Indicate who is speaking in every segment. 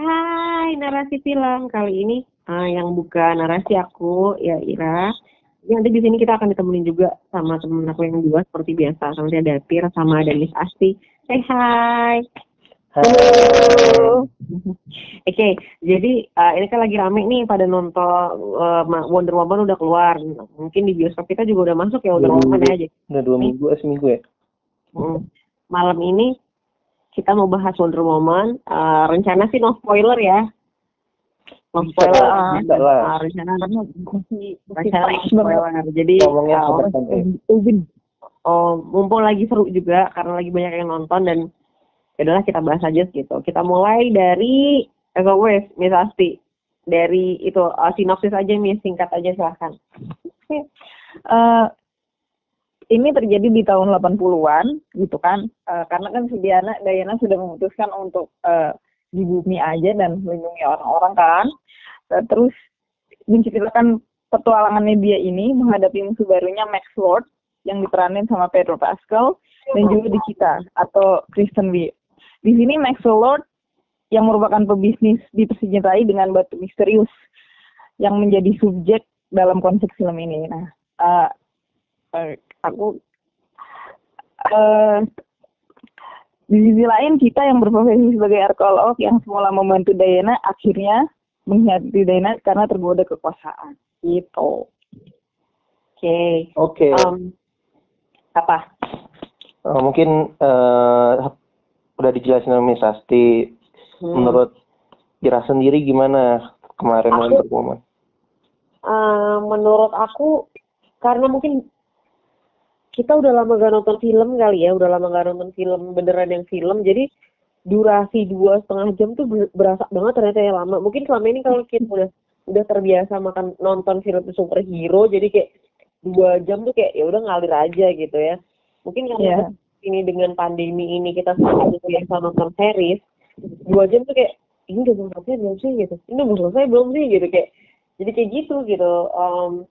Speaker 1: Hai narasi film kali ini uh, yang buka narasi aku ya Ira. Nanti di sini kita akan ditemenin juga sama temen aku yang dua seperti biasa sama dia Datir sama ada Miss Asti. Say hi. Halo. Oke, okay, jadi uh, ini kan lagi rame nih pada nonton uh, Wonder Woman udah keluar. Mungkin di bioskop kita juga udah masuk ya Wonder Woman ya.
Speaker 2: Udah dua minggu, eh, seminggu ya.
Speaker 1: Hmm. Malam ini kita mau bahas Wonder Woman. Uh, rencana sih no spoiler ya. No spoiler. Uh, uh, rencana rencana spoiler. Jadi uh, oh, mumpung lagi seru juga karena lagi banyak yang nonton dan ya adalah kita bahas aja gitu. Kita mulai dari as always Miss Asti dari itu uh, sinopsis aja Miss singkat aja silahkan.
Speaker 3: Uh, ini terjadi di tahun 80-an gitu kan uh, karena kan si Diana Diana sudah memutuskan untuk uh, di bumi aja dan melindungi orang-orang kan uh, terus menceritakan petualangannya dia ini menghadapi musuh barunya Max Lord yang diperanin sama Pedro Pascal dan juga di kita atau Kristen Wiig. Di sini Max Lord yang merupakan pebisnis dipersenjatai dengan batu misterius yang menjadi subjek dalam konsep film ini. Nah, uh, aku uh, di sisi lain kita yang berprofesi sebagai arkeolog yang semula membantu Diana akhirnya mengkhianati Diana karena tergoda kekuasaan gitu.
Speaker 1: Oke. Okay.
Speaker 2: Oke. Okay. Um,
Speaker 1: apa?
Speaker 2: Uh, mungkin uh, udah dijelasin sama Miss Asti. Hmm. Menurut Kira sendiri gimana kemarin Wonder Woman?
Speaker 1: Uh, menurut aku karena mungkin kita udah lama gak nonton film kali ya, udah lama gak nonton film beneran yang film, jadi durasi dua setengah jam tuh berasa banget ternyata ya lama. Mungkin selama ini kalau kita udah udah terbiasa makan nonton film superhero, jadi kayak dua jam tuh kayak ya udah ngalir aja gitu ya. Mungkin karena yeah. ini dengan pandemi ini kita selalu biasa nonton series, dua jam tuh kayak ini udah selesai belum sih gitu, ini udah selesai belum sih gitu kayak jadi kayak gitu gitu. Um,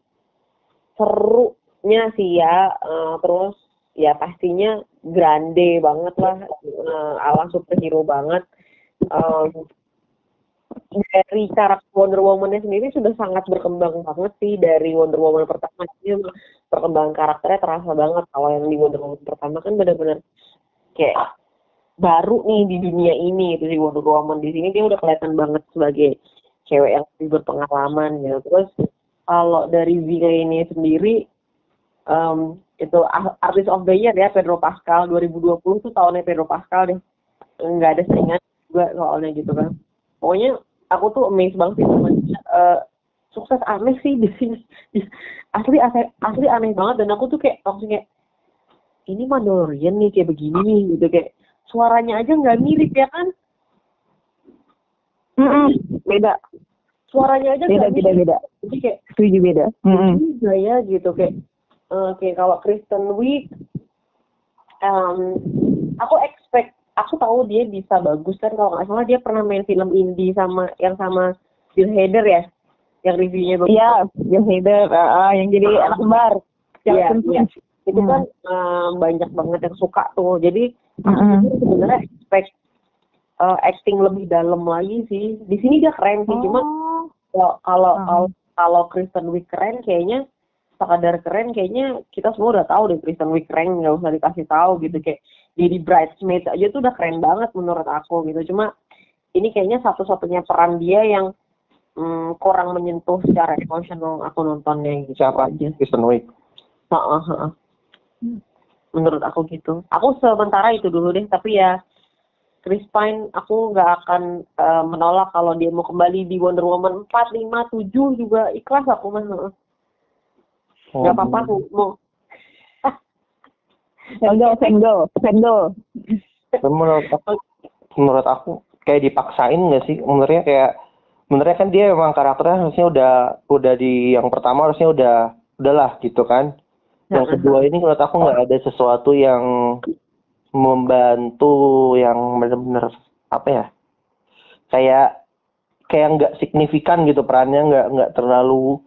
Speaker 1: seru nya sih ya uh, terus ya pastinya grande banget lah. Uh, ala superhero banget. Um, dari karakter Wonder Woman-nya sendiri sudah sangat berkembang banget sih. Dari Wonder Woman pertama ini perkembangan karakternya terasa banget. Kalau yang di Wonder Woman pertama kan benar-benar kayak baru nih di dunia ini itu di Wonder Woman di sini dia udah kelihatan banget sebagai cewek yang lebih berpengalaman ya terus kalau dari Vika ini sendiri um, itu artis of the year ya Pedro Pascal 2020 tuh tahunnya Pedro Pascal deh. Nggak ada saingan juga soalnya gitu kan. Pokoknya aku tuh amazed banget sih sama uh, sukses aneh sih di sini. Asli asli asli aneh banget dan aku tuh kayak langsung kayak ini Mandalorian nih kayak begini nih gitu. Kayak suaranya aja nggak mirip ya kan?
Speaker 3: Mm -mm, beda.
Speaker 1: Suaranya aja
Speaker 3: beda beda beda.
Speaker 1: Jadi kayak
Speaker 3: setuju beda.
Speaker 1: Mm -mm. ya gitu. Kayak Oke, okay, kalau Kristen Wiig, um, aku expect, aku tahu dia bisa bagus kan kalau nggak salah dia pernah main film indie sama yang sama Bill Hader ya, yang reviewnya bagus.
Speaker 3: Iya, Bill Hader, uh, yang jadi uh, anak kembar.
Speaker 1: Iya, iya. Itu kan um, banyak banget yang suka tuh. Jadi -uh. sebenarnya expect uh, acting lebih dalam lagi sih. Di sini dia keren sih, oh. cuma kalau kalau uh. kalau Kristen Wiig keren kayaknya sekadar keren kayaknya kita semua udah tahu deh Kristen Wiig keren nggak usah dikasih tahu gitu. Kayak jadi bridesmaid aja tuh udah keren banget menurut aku gitu. Cuma ini kayaknya satu-satunya peran dia yang hmm, kurang menyentuh secara emosional aku nontonnya
Speaker 2: gitu. Siapa aja. Kristen Wiig
Speaker 1: uh, uh, menurut aku gitu. Aku sementara itu dulu deh tapi ya Chris Pine aku nggak akan uh, menolak kalau dia mau kembali di Wonder Woman 4, 5, 7 juga ikhlas aku mah Oh, Gak apa-apa mau.
Speaker 3: Senggol, senggol, senggol.
Speaker 2: Menurut aku, menurut aku kayak dipaksain gak sih? Menurutnya kayak, menurutnya kan dia emang karakternya harusnya udah, udah di yang pertama harusnya udah, udahlah gitu kan. Yang kedua ini menurut aku nggak ada sesuatu yang membantu yang benar-benar apa ya? Kayak kayak nggak signifikan gitu perannya nggak nggak terlalu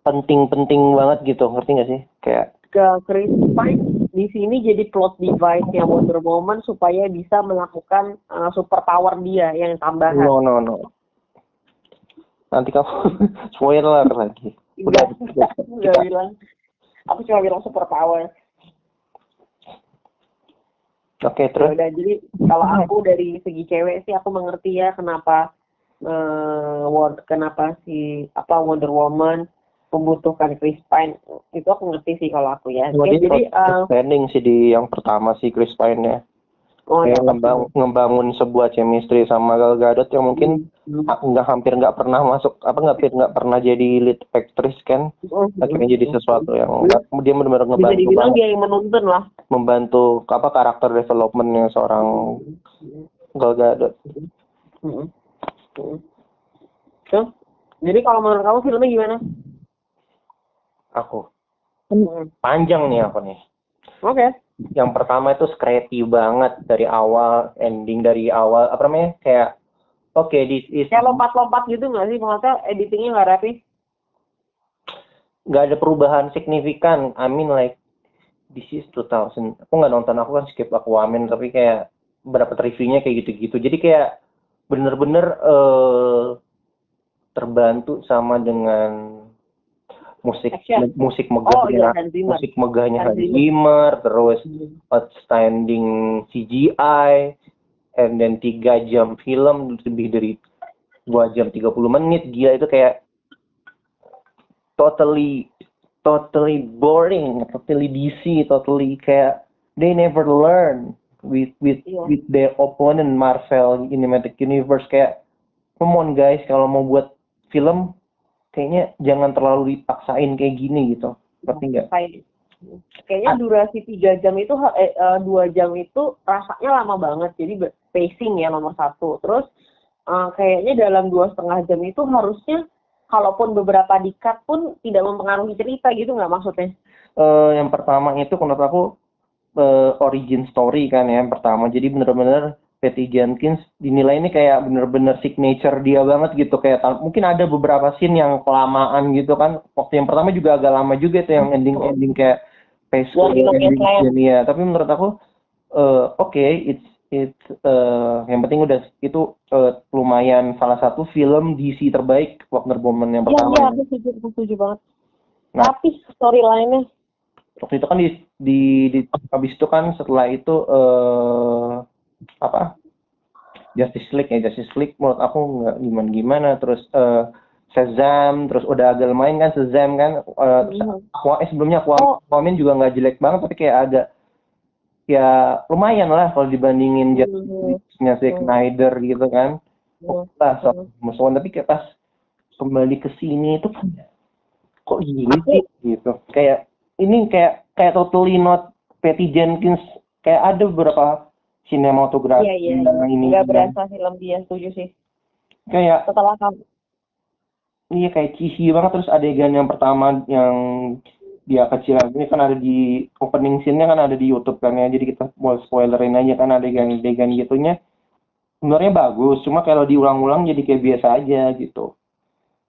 Speaker 2: penting-penting banget gitu ngerti gak sih kayak
Speaker 1: ke Chris Pine di sini jadi plot device yang Wonder Woman supaya bisa melakukan uh, super power dia yang tambahan.
Speaker 2: No, no, no. Nanti kamu spoiler lagi.
Speaker 1: Udah, udah bilang. Aku cuma bilang super power.
Speaker 2: Oke,
Speaker 1: Ya
Speaker 2: terus
Speaker 1: udah jadi kalau aku dari segi cewek sih aku mengerti ya kenapa eh Won- kenapa si apa Wonder Woman membutuhkan Chris Pine itu aku ngerti sih kalau aku ya. Ya,
Speaker 2: dia
Speaker 1: jadi eh,
Speaker 2: standing sih di yang pertama sih Chris Pine-nya.
Speaker 1: oh,
Speaker 2: Kayak
Speaker 1: ya,
Speaker 2: ngembang, ngebangun sebuah chemistry sama Gal Gadot yang mungkin
Speaker 1: Hmm.
Speaker 2: nggak hampir nggak pernah masuk apa nggak hampir nggak pernah jadi lead actress kan
Speaker 1: Hmm.
Speaker 2: akhirnya jadi sesuatu yang dia benar-benar
Speaker 1: bisa
Speaker 2: ngebantu
Speaker 1: dibilang
Speaker 2: banget
Speaker 1: dia yang menuntun lah.
Speaker 2: membantu apa karakter developmentnya seorang Gal Gadot
Speaker 1: Hmm. Hmm. Tuh. Jadi kalau menurut kamu filmnya gimana?
Speaker 2: Aku
Speaker 1: Hmm.
Speaker 2: panjang nih aku nih
Speaker 1: Oke.
Speaker 2: yang pertama itu scrappy banget dari awal ending dari awal apa namanya kayak oke this is
Speaker 1: Kayak lompat-lompat gitu nggak sih? Maksudnya editingnya nggak rapi?
Speaker 2: nggak ada perubahan signifikan I mean like this is 2000 aku nggak nonton aku kan skip Aquaman tapi kayak berapa reviewnya kayak gitu-gitu jadi kayak bener-bener eh terbantu sama dengan musik
Speaker 1: Action.
Speaker 2: musik
Speaker 1: Oh iya,
Speaker 2: megahnya
Speaker 1: Hans Zimmer.
Speaker 2: musik megahnya
Speaker 1: Hans
Speaker 2: Zimmer terus outstanding CGI and then tiga jam film lebih dari dua jam 30 menit gila itu kayak totally totally boring totally DC totally kayak they never learn with with
Speaker 1: Iya.
Speaker 2: with their opponent Marvel Cinematic Universe kayak come on guys kalau mau buat film kayaknya jangan terlalu dipaksain kayak gini gitu. Ngerti nggak?
Speaker 1: Kayak kayaknya durasi tiga jam itu eh, eh, dua jam itu rasanya lama banget. Jadi pacing ya nomor satu. Terus eh, kayaknya dalam dua setengah jam itu harusnya kalaupun beberapa dikat pun tidak mempengaruhi cerita gitu nggak maksudnya?
Speaker 2: Eh, yang pertama itu menurut aku eh, origin story kan ya yang pertama. Jadi bener-bener Patty Jenkins dinilai ini kayak bener-bener signature dia banget gitu. Kayak mungkin ada beberapa scene yang kelamaan gitu kan. Waktu yang pertama juga agak lama juga itu yang ending ending kayak
Speaker 1: Nokia
Speaker 2: ending ya tapi menurut aku eh, oke it's it's eh, yang penting udah itu eh, lumayan salah satu film DC terbaik Wonder Woman yang
Speaker 1: iya
Speaker 2: pertama
Speaker 1: iya
Speaker 2: ya.
Speaker 1: aku setuju aku setuju banget.
Speaker 2: Nah.
Speaker 1: tapi storyline-nya?
Speaker 2: Waktu itu kan di di, di habis itu kan setelah itu eh apa Justice League ya Justice League menurut aku nggak gimana gimana terus eh Shazam terus udah agak lumayan kan Shazam kan eh terus
Speaker 1: Mhm.
Speaker 2: Aqua- eh, sebelumnya Aquaman,
Speaker 1: Oh.
Speaker 2: Aquaman juga nggak jelek banget tapi kayak agak ya lumayan lah kalau dibandingin Justice
Speaker 1: Mhm.
Speaker 2: League-nya Zack
Speaker 1: Mhm.
Speaker 2: Snyder gitu kan
Speaker 1: Mhm.
Speaker 2: lah so, musuhan tapi kayak pas kembali ke sini itu kan kok gini sih gitu kayak ini kayak kayak totally not Patty Jenkins kayak ada beberapa sinematografi
Speaker 1: iya iya
Speaker 2: yang ini
Speaker 1: nggak
Speaker 2: yang
Speaker 1: berasa film dia setuju sih.
Speaker 2: Kayak
Speaker 1: setelah kamu
Speaker 2: iya kayak cheesy banget terus adegan yang pertama yang dia kecil ini kan ada di opening scene-nya kan ada di YouTube kan ya. Jadi kita mau spoilerin aja kan adegan-adegan gitunya. Sebenarnya bagus cuma kalau diulang-ulang jadi kayak biasa aja gitu.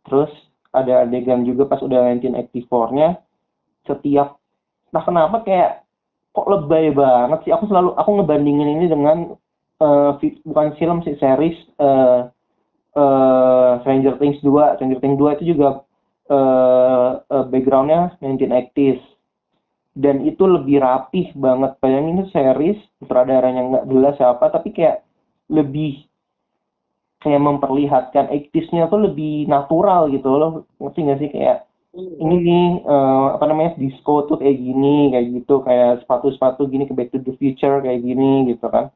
Speaker 2: Terus ada adegan juga pas udah 1984-nya setiap nah kenapa kayak kok lebay banget sih? Aku selalu aku ngebandingin ini dengan fi- bukan film sih series eh eh, Stranger Things 2 Stranger Things 2 itu juga eh eh, backgroundnya 1980s dan itu lebih rapih banget. Bayangin itu series sutradaranya nggak jelas siapa tapi kayak lebih kayak memperlihatkan 80s-nya tuh lebih natural gitu loh. Ngerti nggak sih? Kayak ini nih eh, apa namanya disco tuh kayak gini kayak gitu kayak sepatu-sepatu gini ke Back to the Future kayak gini gitu kan.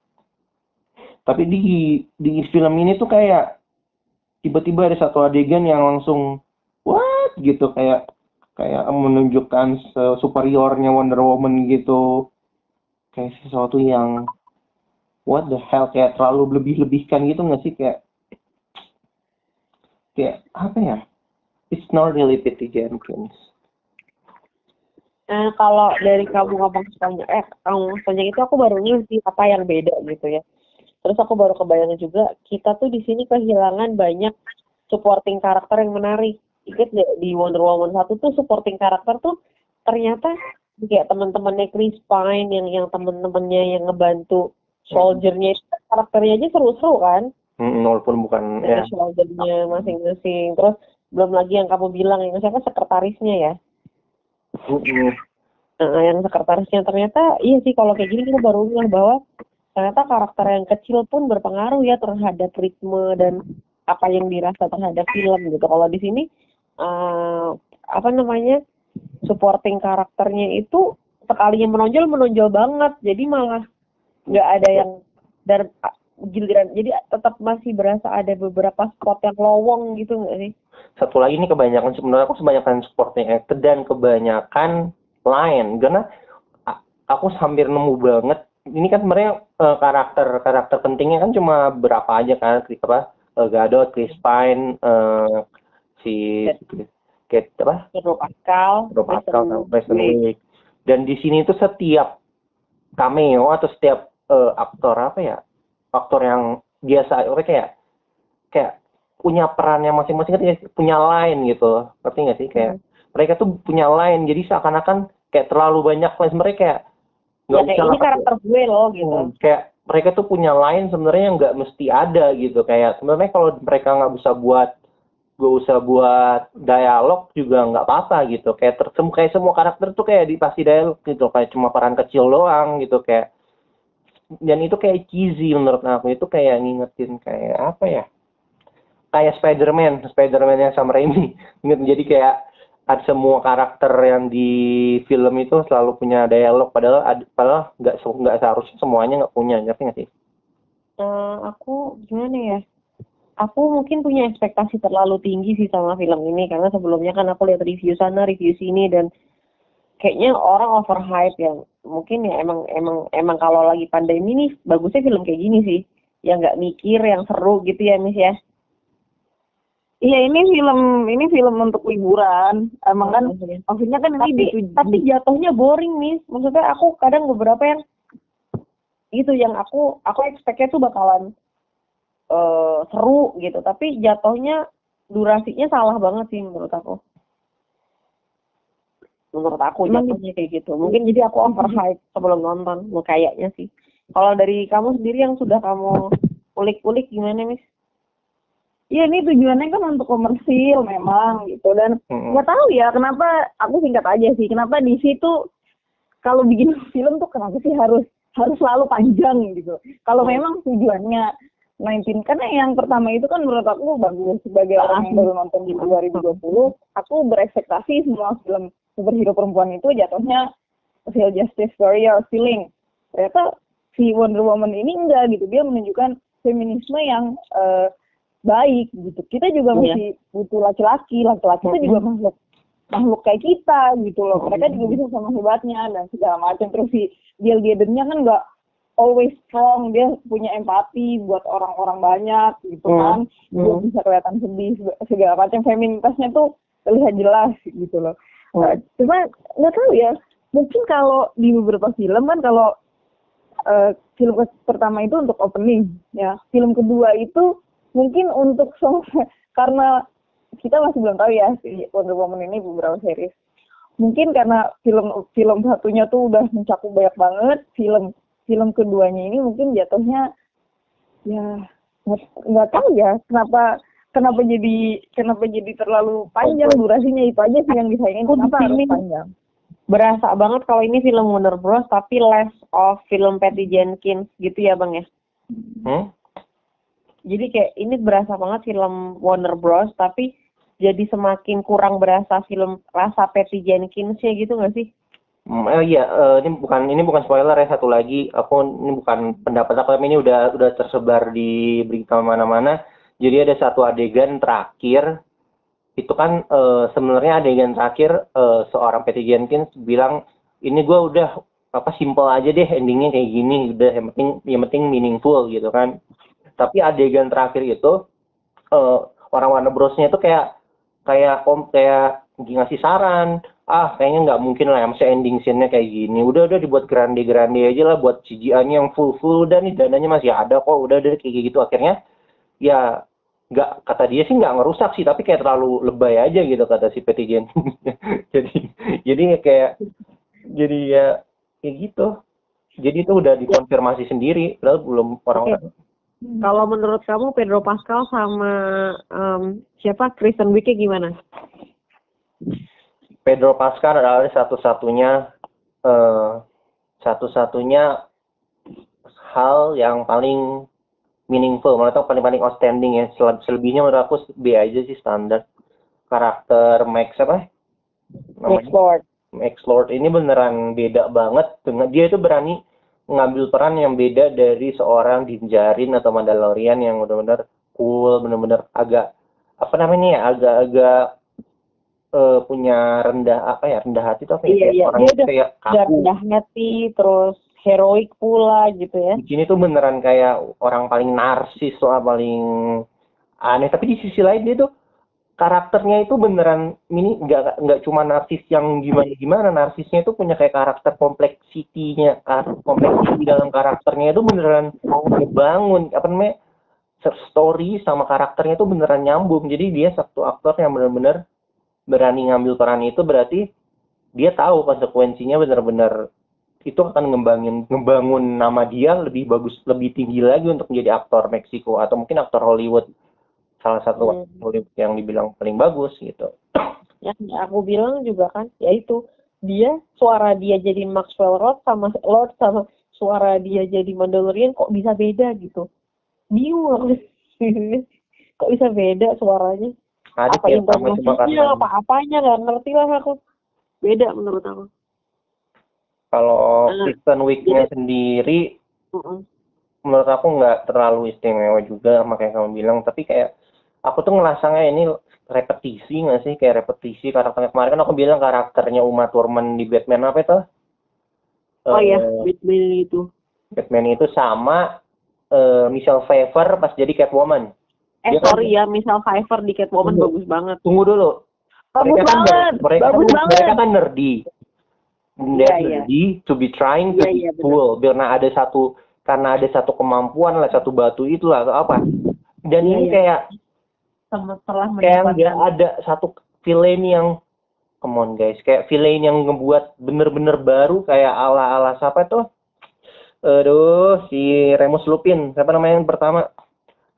Speaker 2: Tapi di di film ini tuh kayak tiba-tiba ada satu adegan yang langsung what? gitu kayak kayak menunjukkan superiornya Wonder Woman gitu. Kayak sesuatu yang what the hell? Kayak terlalu lebih-lebihkan gitu nggak sih? Kayak kayak apa ya it's not really Patty Jenkins
Speaker 1: Nah, kalau dari kamu ngomong sepanjang, eh, kamu sepanjang itu aku baru ngerti apa yang beda gitu ya. Terus aku baru kebayang juga, kita tuh di sini kehilangan banyak supporting karakter yang menarik. Ingat nggak di Wonder Woman 1 tuh supporting karakter tuh ternyata kayak teman-temannya Chris Pine yang yang teman-temannya yang ngebantu soldiernya itu karakternya aja seru-seru kan
Speaker 2: Mm, walaupun bukan ya
Speaker 1: soldiernya masing-masing terus belum lagi yang kamu bilang yang siapa sekretarisnya ya. Nah, yang sekretarisnya ternyata iya sih kalau kayak gini kita baru ngeh bahwa ternyata karakter yang kecil pun berpengaruh ya terhadap ritme dan apa yang dirasa terhadap film gitu. Kalau di sini eh, apa namanya supporting karakternya itu sekalinya menonjol menonjol banget. Jadi malah nggak ada yang dan giliran. Jadi tetap masih berasa ada beberapa spot yang lowong gitu nggak sih?
Speaker 2: satu lagi ini kebanyakan sebenarnya aku kebanyakan supporting actor dan kebanyakan lain karena aku hampir nemu banget. Ini kan sebenarnya eh, karakter karakter pentingnya kan cuma berapa aja kan? Apa? Eh, Gadot, Chris Pine, eh, si Kate apa?
Speaker 1: Pedro Pascal,
Speaker 2: Rob Pascal. Dan di sini itu setiap cameo atau setiap eh, aktor apa ya aktor yang biasa. Oke kayak kayak punya perannya masing-masing ngerti nggak sih? punya line gitu. Ngerti nggak sih? Kayak mereka tuh punya line jadi seakan-akan kayak terlalu banyak line mereka kayak
Speaker 1: Ya kayak ini karakter gue loh gitu.
Speaker 2: Hmm, kayak mereka tuh punya line sebenarnya yang nggak mesti ada gitu. Kayak sebenarnya kalau mereka nggak bisa buat gak usah buat dialog juga nggak apa-apa gitu. Kayak tersem kayak semua karakter tuh kayak dikasih dialog gitu. Kayak cuma peran kecil doang gitu. Kayak dan itu kayak cheesy menurut aku. Itu kayak ngingetin kayak apa ya? Kayak Spider-Man. Spider-Man yang sama Raimi. Ingat, jadi kayak ada semua karakter yang di film itu selalu punya dialog. Padahal ad- padahal nggak nggak seharusnya semuanya nggak punya. Ngerti nggak sih?
Speaker 1: Eh, aku gimana ya? Aku mungkin punya ekspektasi terlalu tinggi sih sama film ini. Karena sebelumnya kan aku lihat review sana, review sini dan kayaknya orang overhype yang mungkin ya emang emang emang kalau lagi pandemi nih bagusnya film kayak gini sih. Yang nggak mikir yang seru gitu ya Miss ya.
Speaker 3: Iya ini film ini film untuk liburan. Emang kan
Speaker 1: Maksudnya.
Speaker 3: maksudnya kan ini
Speaker 1: tapi
Speaker 3: dituju-
Speaker 1: tapi jatuhnya boring Miss. Maksudnya aku kadang beberapa yang itu yang aku aku expect-nya tuh bakalan eh seru gitu. Tapi jatuhnya durasinya salah banget sih menurut aku menurut aku jatuhnya kayak gitu. Mungkin jadi aku overhype sebelum nonton Mau kayaknya sih. Kalau dari kamu sendiri yang sudah kamu ulik-ulik gimana Miss?
Speaker 3: Iya ini tujuannya kan untuk komersil memang gitu. Dan nggak tahu ya kenapa aku singkat aja sih kenapa di situ kalau bikin film tuh kenapa sih harus harus selalu panjang gitu. Kalau
Speaker 1: Hmm.
Speaker 3: memang tujuannya 19 karena yang pertama itu kan menurut aku bagus. Sebagai orang yang baru nonton di 2020 aku berekspektasi semua film superhero perempuan itu jatuhnya social justice warrior feeling. Ternyata si Wonder Woman ini enggak gitu. Dia menunjukkan feminisme yang eh, baik gitu. Kita juga
Speaker 1: Iya.
Speaker 3: masih butuh laki-laki. Laki-laki itu juga makhluk makhluk kayak kita gitu loh. Mereka juga bisa sama hebatnya dan segala macam. Terus si Gil Gadennya kan nggak always strong dia punya empati buat orang-orang banyak gitu
Speaker 1: Hmm.
Speaker 3: kan dia
Speaker 1: Hmm.
Speaker 3: bisa kelihatan sedih seg- segala macam feminitasnya tuh terlihat jelas gitu loh
Speaker 1: Hmm.
Speaker 3: Nah, cuma nggak tahu ya mungkin kalau di beberapa film kan kalau eh, film pertama itu untuk opening ya film kedua itu mungkin untuk song karena kita masih belum tahu ya si Wonder Woman ini beberapa series mungkin karena film film satunya tuh udah mencakup banyak banget film film keduanya ini mungkin jatuhnya ya nggak nggak tahu ya kenapa kenapa jadi kenapa jadi terlalu panjang durasinya? Itu aja sih yang disayangin. Kenapa harus panjang?
Speaker 1: berasa banget kalau ini film Warner Bros tapi less of film Patty Jenkins gitu ya bang ya?
Speaker 2: Hmm?
Speaker 1: jadi kayak ini berasa banget film Warner Bros tapi jadi semakin kurang berasa film rasa Patty Jenkins ya gitu nggak sih
Speaker 2: Eh, iya, eh, ini bukan ini bukan spoiler ya satu lagi. Aku ini bukan pendapat aku, tapi ini udah udah tersebar di berita mana-mana. Jadi ada satu adegan terakhir itu kan eh, sebenarnya adegan terakhir eh, seorang Patty Jenkins bilang ini gua udah apa simple aja deh endingnya kayak gini udah yang penting yang penting meaningful gitu kan tapi adegan terakhir itu eh, orang Warner Bros-nya itu kayak kayak om kayak ngasih saran ah kayaknya nggak mungkin lah masih ending scene-nya kayak gini. Udah udah dibuat grande grande aja lah buat CGI-nya yang full full udah nih dananya masih ada kok. Udah udah kayak gitu. Akhirnya ya nggak kata dia sih nggak ngerusak sih tapi kayak terlalu lebay aja gitu kata si Jenkins jadi jadi kayak jadi ya kayak gitu. Jadi itu udah dikonfirmasi sendiri lalu belum orang
Speaker 1: Oke. Kalau menurut kamu Pedro Pascal sama em, siapa? Kristen Wiig gimana?
Speaker 2: Pedro Pascal adalah satu-satunya eh, satu-satunya hal yang paling meaningful, menurut aku paling paling outstanding ya. Sel- Selebihnya menurut aku B aja sih standar. Karakter Max apa? Namanya
Speaker 3: Lord.
Speaker 2: Max Lord ini beneran beda banget dengan dia itu berani ngambil peran yang beda dari seorang Dinjarin atau Mandalorian yang benar-benar cool, benar-benar agak apa namanya ya, agak-agak eh, punya rendah apa ya rendah hati tuh apa ya?
Speaker 3: Iya,
Speaker 2: kayak
Speaker 3: iya.
Speaker 2: orang
Speaker 3: Dia udah-
Speaker 2: kayak kaku.
Speaker 3: rendah hati, terus heroik pula gitu ya.
Speaker 2: di sini tuh beneran kayak orang paling narsis lah paling aneh. Tapi di sisi lain dia tuh karakternya itu beneran ini nggak nggak cuma narsis yang gimana gimana narsisnya itu punya kayak karakter kompleksitinya karakter kompleksiti dalam karakternya itu beneran ngebangun apa namanya story sama karakternya itu beneran nyambung. Jadi dia satu aktor yang benar-benar berani ngambil peran itu berarti dia tahu konsekuensinya benar-benar itu akan ngembangin ngebangun nama dia lebih bagus lebih tinggi lagi untuk menjadi aktor Meksiko atau mungkin aktor Hollywood salah satu
Speaker 1: Hmm.
Speaker 2: Hollywood yang dibilang paling bagus gitu
Speaker 1: Yang aku bilang juga kan, yaitu dia suara dia jadi Maxwell Lord sama Lord sama suara dia jadi Mandalorian kok bisa beda gitu. Bingung kok bisa beda suaranya?
Speaker 2: Ada
Speaker 1: apa
Speaker 2: karena
Speaker 1: apa apanya nggak ngerti lah aku. Beda menurut aku.
Speaker 2: kalau
Speaker 1: Eh,
Speaker 2: Kristen Wiig-nya sendiri
Speaker 1: Mm-mm.
Speaker 2: menurut aku nggak terlalu istimewa juga sama kayak kamu bilang tapi kayak aku tuh ngerasanya ini repetisi nggak sih kayak repetisi karakternya kemarin kan aku bilang karakternya Uma Thurman di Batman apa itu
Speaker 1: Oh
Speaker 2: Eh,
Speaker 1: iya, Batman itu.
Speaker 2: Batman itu sama eh, Michelle Pfeiffer pas jadi Catwoman
Speaker 1: Eh
Speaker 2: Dia kan-
Speaker 1: sorry ya, misal Pfeiffer di Catwoman
Speaker 2: Tunggu.
Speaker 1: bagus banget.
Speaker 2: tunggu dulu
Speaker 3: Bagus
Speaker 2: mereka kan
Speaker 3: banget.
Speaker 2: mereka
Speaker 3: Bagus
Speaker 2: kan,
Speaker 3: banget.
Speaker 2: mereka kan nerdy
Speaker 1: Iya, iya.
Speaker 2: nerdy to be trying to
Speaker 1: Iya,
Speaker 2: be
Speaker 1: iya, benar.
Speaker 2: cool karena ada satu karena ada satu kemampuan lah satu batu itu lah atau apa dan
Speaker 1: Iya,
Speaker 2: ini
Speaker 1: iya.
Speaker 2: kayak
Speaker 1: setelah
Speaker 2: kayak nggak ada satu villain yang come on guys kayak villain yang ngebuat bener-bener baru kayak ala-ala siapa tuh aduh si Remus Lupin siapa namanya yang pertama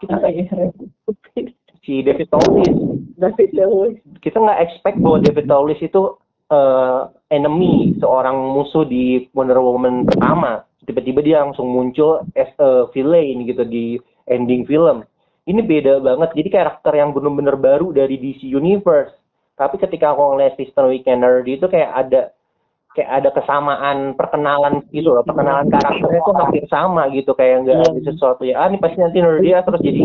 Speaker 1: Apa ya?
Speaker 2: si David Towlis
Speaker 1: David Lewis.
Speaker 2: kita nggak expect bahwa David Towlis itu eh, enemy seorang musuh di Wonder Woman pertama. Tiba-tiba dia langsung muncul as a villain gitu di ending film. Ini beda banget. Jadi karakter yang benar-benar baru dari DC Universe. Tapi ketika aku ngeliat Wiig Energy itu kayak ada kayak ada kesamaan perkenalan gitu loh perkenalan karakternya tuh hampir sama gitu kayak nggak
Speaker 1: Iya.
Speaker 2: ada sesuatu ya ah ini pasti nanti nerdy ah, terus jadi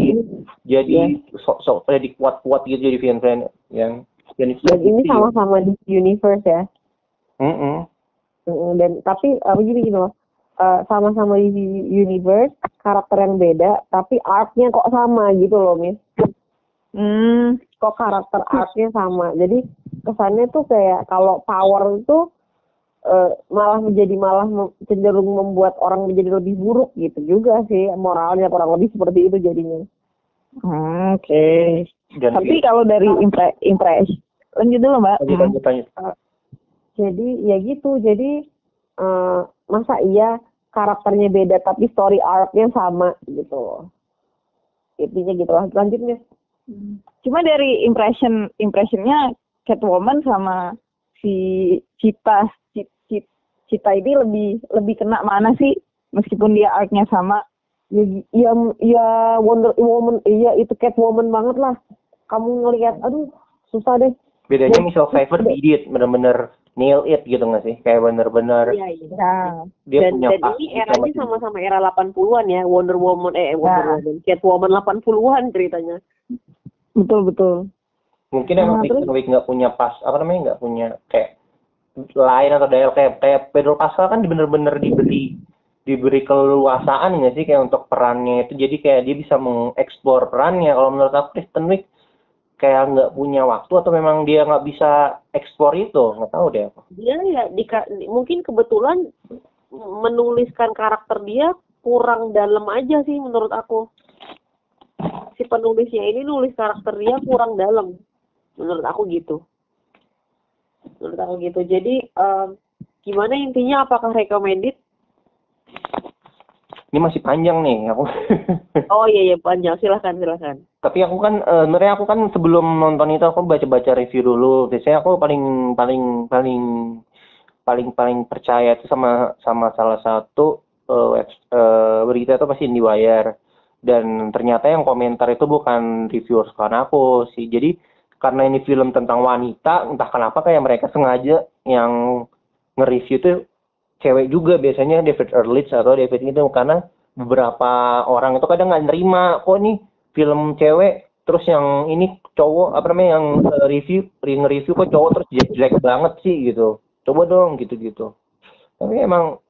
Speaker 2: jadi sok-sok jadi kuat-kuat gitu jadi villain yang yang
Speaker 1: Dan ini sama-sama di universe ya.
Speaker 2: Mm-mm.
Speaker 1: Mm, Dan tapi apa gini gitu loh. Eh, sama-sama di universe, karakter yang beda, tapi arc-nya kok sama gitu loh, Miss.
Speaker 3: Hmm,
Speaker 1: Kok karakter arc-nya sama. Jadi kesannya tuh kayak kalau power itu eh, malah menjadi malah cenderung membuat orang menjadi lebih buruk gitu juga sih moralnya kurang lebih seperti itu jadinya.
Speaker 3: hmm, oke.
Speaker 2: dan
Speaker 3: Tapi kalau dari impre impres, lanjut dulu mbak.
Speaker 2: lanjut
Speaker 3: Hmm.
Speaker 2: lanjut lanjut
Speaker 1: jadi ya gitu jadi eh, masa iya karakternya beda tapi story arc-nya sama gitu loh intinya gitu lah lanjut nih
Speaker 3: Hmm. Cuma dari impression impressionnya Catwoman sama si Cita Cita ini lebih lebih kena mana sih? Meskipun dia arc-nya sama.
Speaker 1: ya ya, ya Wonder Woman iya itu Catwoman banget lah. Kamu ngelihat aduh susah deh.
Speaker 2: Bedanya
Speaker 1: Dan-
Speaker 2: Michelle Pfeiffer did it bener-bener nail it gitu nggak sih? Kayak bener-bener
Speaker 1: iya iya.
Speaker 2: dia
Speaker 1: dan,
Speaker 2: punya
Speaker 1: dan
Speaker 2: pas
Speaker 1: ini
Speaker 2: gitu
Speaker 1: eranya
Speaker 2: sama-
Speaker 1: sama-sama era 80-an ya Wonder Woman eh Wonder
Speaker 3: Nah.
Speaker 1: Woman Catwoman 80-an ceritanya.
Speaker 3: Betul betul.
Speaker 2: mungkin emang
Speaker 3: Nah,
Speaker 2: Kristen Wiig nggak punya pas apa namanya nggak punya kayak lain atau dialog kayak kayak Pedro Pascal kan bener-bener diberi diberi keleluasaan nggak sih? Kayak untuk perannya itu. Jadi kayak dia bisa mengeksplor perannya. Kalau menurut aku Kristen Wiig kayak nggak punya waktu atau memang dia nggak bisa eksplor itu? Nggak tahu deh aku.
Speaker 1: Dia ya dika, mungkin kebetulan menuliskan karakter dia kurang dalam aja sih menurut aku. Si penulisnya ini nulis karakter dia kurang dalam. Menurut aku gitu menurut aku gitu jadi em, gimana intinya apakah recommended?
Speaker 2: Ini masih panjang nih aku.
Speaker 1: Oh iya iya panjang silahkan silahkan.
Speaker 2: Tapi aku kan sebenarnya aku kan sebelum nonton itu aku baca-baca review dulu. Biasanya aku paling paling paling paling paling percaya itu sama sama salah satu eh, web- eh, berita itu pasti IndieWire. Dan ternyata yang komentar itu bukan reviewer sekarang aku sih. Jadi karena ini film tentang wanita, entah kenapa kayak mereka sengaja yang nge-review itu cewek juga. Biasanya David Ehrlich atau David itu karena beberapa orang itu kadang nggak nerima kok nih film cewek? Terus yang ini cowok apa namanya yang eh, review nge-review kok cowok terus jelek-jelek banget sih? Gitu. Coba dong gitu-gitu. Tapi emang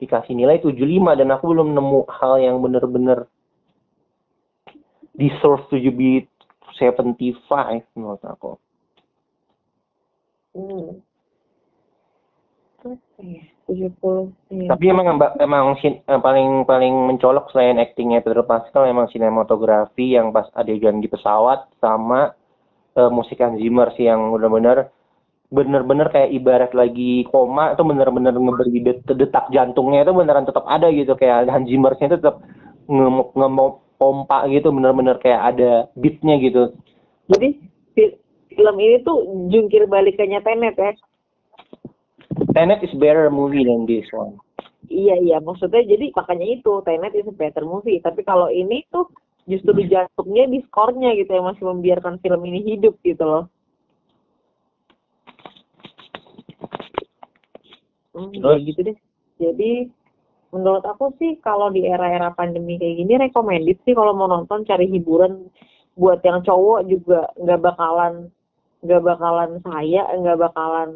Speaker 2: dikasih nilai 75 dan aku belum nemu hal yang bener-bener deserve to be 75 menurut aku
Speaker 1: Hmm. Ya? 70. Iya.
Speaker 2: Tapi emang emang, sin- eh, paling paling mencolok selain aktingnya Pedro Pascal emang sinematografi yang pas adegan di pesawat sama eh, musik Hans Zimmer sih yang benar-benar bener-bener kayak ibarat lagi koma itu bener-bener ngeberi det- detak jantungnya itu beneran tetap ada gitu kayak Hans Zimmer-nya itu tetap nge nge- pompa gitu bener-bener kayak ada beatnya gitu
Speaker 1: Jadi fi- film ini tuh jungkir balikannya Tenet ya.
Speaker 2: Tenet is better movie than this one
Speaker 1: Iya iya maksudnya jadi makanya itu Tenet is a better movie. Tapi kalau ini tuh justru jantungnya di skornya gitu yang masih membiarkan film ini hidup gitu loh. Hmm,
Speaker 2: Terus?
Speaker 1: gitu deh. Jadi menurut aku sih kalau di era-era pandemi kayak gini recommended sih kalau mau nonton cari hiburan buat yang cowok juga. Nggak bakalan nggak bakalan saya nggak bakalan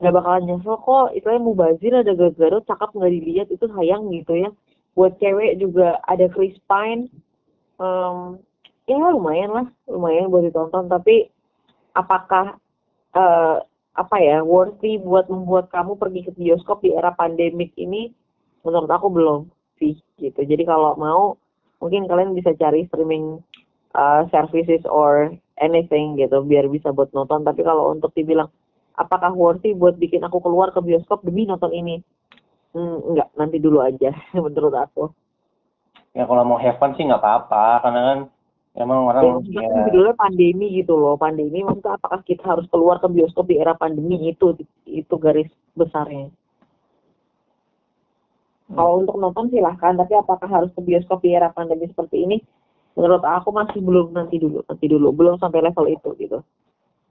Speaker 1: nggak bakalan nyesel kok. Istilahnya mubazir ada Gagaro cakep nggak dilihat itu sayang gitu ya. Buat cewek juga ada Chris Pine. Em, ya lumayan lah lumayan buat ditonton. Tapi apakah eh, apa ya worthy buat membuat kamu pergi ke bioskop di era pandemik ini menurut aku belum sih gitu. Jadi kalau mau mungkin kalian bisa cari streaming uh, services or anything gitu biar bisa buat nonton. Tapi kalau untuk dibilang apakah worthy buat bikin aku keluar ke bioskop demi nonton ini? Hmm, enggak. Nanti dulu aja menurut aku.
Speaker 2: Ya kalau mau have fun sih nggak apa-apa karena kan emang
Speaker 1: ya,
Speaker 2: orang ya,
Speaker 1: kan judulnya pandemi gitu loh. Pandemi maksudnya apakah kita harus keluar ke bioskop di era pandemi? Itu itu garis besarnya kalau untuk nonton silahkan tapi apakah harus ke bioskop di era pandemi seperti ini? Menurut aku masih belum nanti dulu nanti dulu. Belum sampai level itu gitu.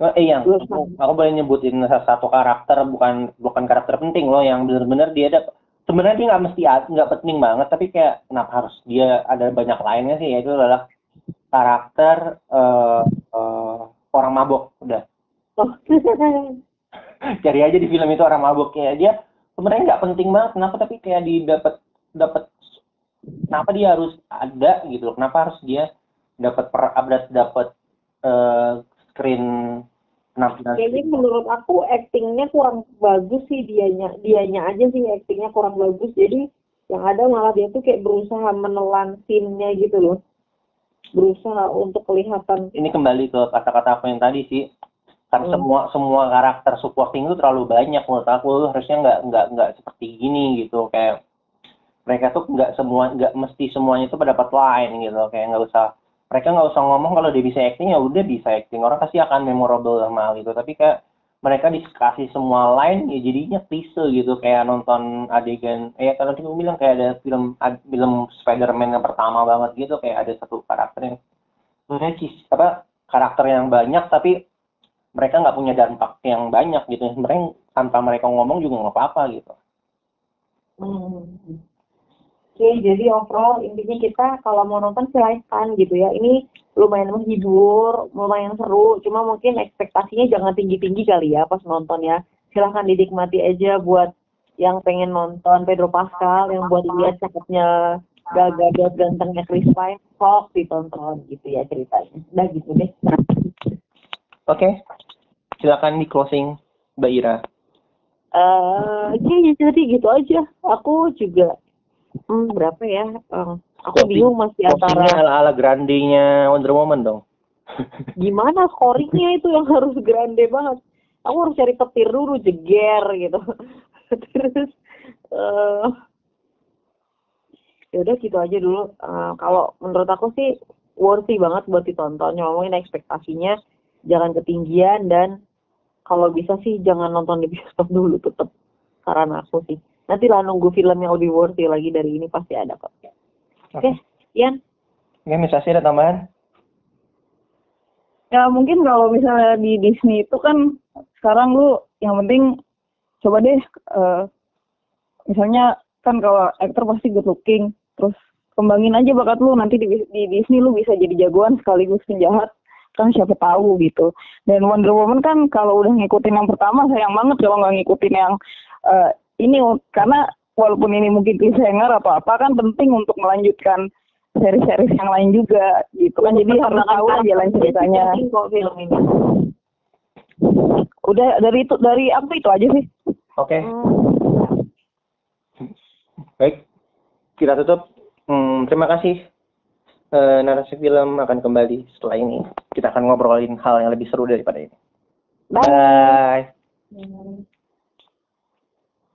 Speaker 2: Eh, yang
Speaker 1: Terus,
Speaker 2: aku, aku boleh nyebutin satu karakter bukan bukan karakter penting loh yang benar-benar dia ada sebenarnya dia nggak mesti nggak penting banget tapi kayak kenapa harus dia ada banyak lainnya sih? Yaitu adalah karakter eh, eh, orang mabok udah.
Speaker 1: Oh.
Speaker 2: cari aja di film itu orang mabok ya dia sebenarnya nggak penting banget kenapa tapi kayak di dapat dapat kenapa dia harus ada gitu loh kenapa harus dia dapat per dapat eh, screen penampilan
Speaker 1: kayaknya menurut aku actingnya kurang bagus sih dianya dianya aja sih actingnya kurang bagus. Jadi yang ada malah dia tuh kayak berusaha menelan scene-nya gitu loh. Berusaha untuk kelihatan.
Speaker 2: Ini kembali ke kata-kata aku yang tadi sih kan
Speaker 1: Hmm.
Speaker 2: semua semua karakter supporting itu terlalu banyak menurut aku. Harusnya nggak nggak nggak seperti gini gitu. Kayak mereka tuh nggak semua nggak mesti semuanya itu pendapat lain gitu. Kayak nggak usah mereka nggak usah ngomong kalau dia bisa acting ya udah bisa acting. Orang pasti akan memorable sama hal itu. Tapi kayak mereka dikasih semua line ya jadinya klise gitu. Kayak nonton adegan eh kalau aku bilang kayak ada film ad- film Spider-Man yang pertama banget gitu. Kayak ada satu karakter yang sebenarnya apa karakter yang banyak tapi mereka nggak punya dampak yang banyak gitu mereka tanpa mereka ngomong juga nggak apa-apa gitu
Speaker 1: Hmm. Oke, jadi overall intinya kita kalau mau nonton silahkan gitu ya. Ini lumayan menghibur, lumayan seru. Cuma mungkin ekspektasinya jangan tinggi-tinggi kali ya pas nonton ya. Silahkan dinikmati aja buat yang pengen nonton Pedro Pascal, yang buat lihat cakepnya Gal Gadot, gantengnya Chris Pine, sok ditonton gitu ya ceritanya. Udah gitu deh.
Speaker 2: oke silakan di closing Mbak Ira.
Speaker 1: Eh, ya jadi gitu aja. Aku juga hmm, berapa ya? Eh, aku
Speaker 2: Closing-
Speaker 1: bingung masih antara
Speaker 2: closingnya ala ala grandenya Wonder Woman dong.
Speaker 1: Gimana scoringnya itu yang harus grande banget? Aku harus cari petir dulu jeger gitu. Terus eh ya udah gitu aja dulu. Eh, kalau menurut aku sih worthy banget buat ditonton. Ngomongin ekspektasinya jangan ketinggian dan kalau bisa sih jangan nonton di bioskop dulu tetep. Saran aku sih. Nanti lah nunggu film yang lebih worthy lagi dari ini pasti ada kok. Oke Ian?
Speaker 2: Ini misalnya ada tambahan?
Speaker 3: Ya mungkin kalau misalnya di Disney itu kan sekarang lu yang penting coba deh eh, misalnya kan kalau aktor pasti good looking terus kembangin aja bakat lu. Nanti di, di Disney lu bisa jadi jagoan sekaligus penjahat kan siapa tahu gitu dan Wonder Woman kan kalau udah ngikutin yang pertama sayang banget kalau nggak ngikutin yang eh, ini karena walaupun ini mungkin cliffhanger atau apa kan penting untuk melanjutkan seri-seri yang lain juga gitu kan jadi harus tahu lah jalan ceritanya
Speaker 1: kok film ini
Speaker 3: udah dari itu dari aku itu aja sih
Speaker 2: Oke,
Speaker 1: Hmm.
Speaker 2: baik. Kita tutup. Hmm, terima kasih. Eh, narasi film akan kembali setelah ini. Kita akan ngobrolin hal yang lebih seru daripada ini.
Speaker 1: Bye.
Speaker 2: Bye.
Speaker 3: Hmm.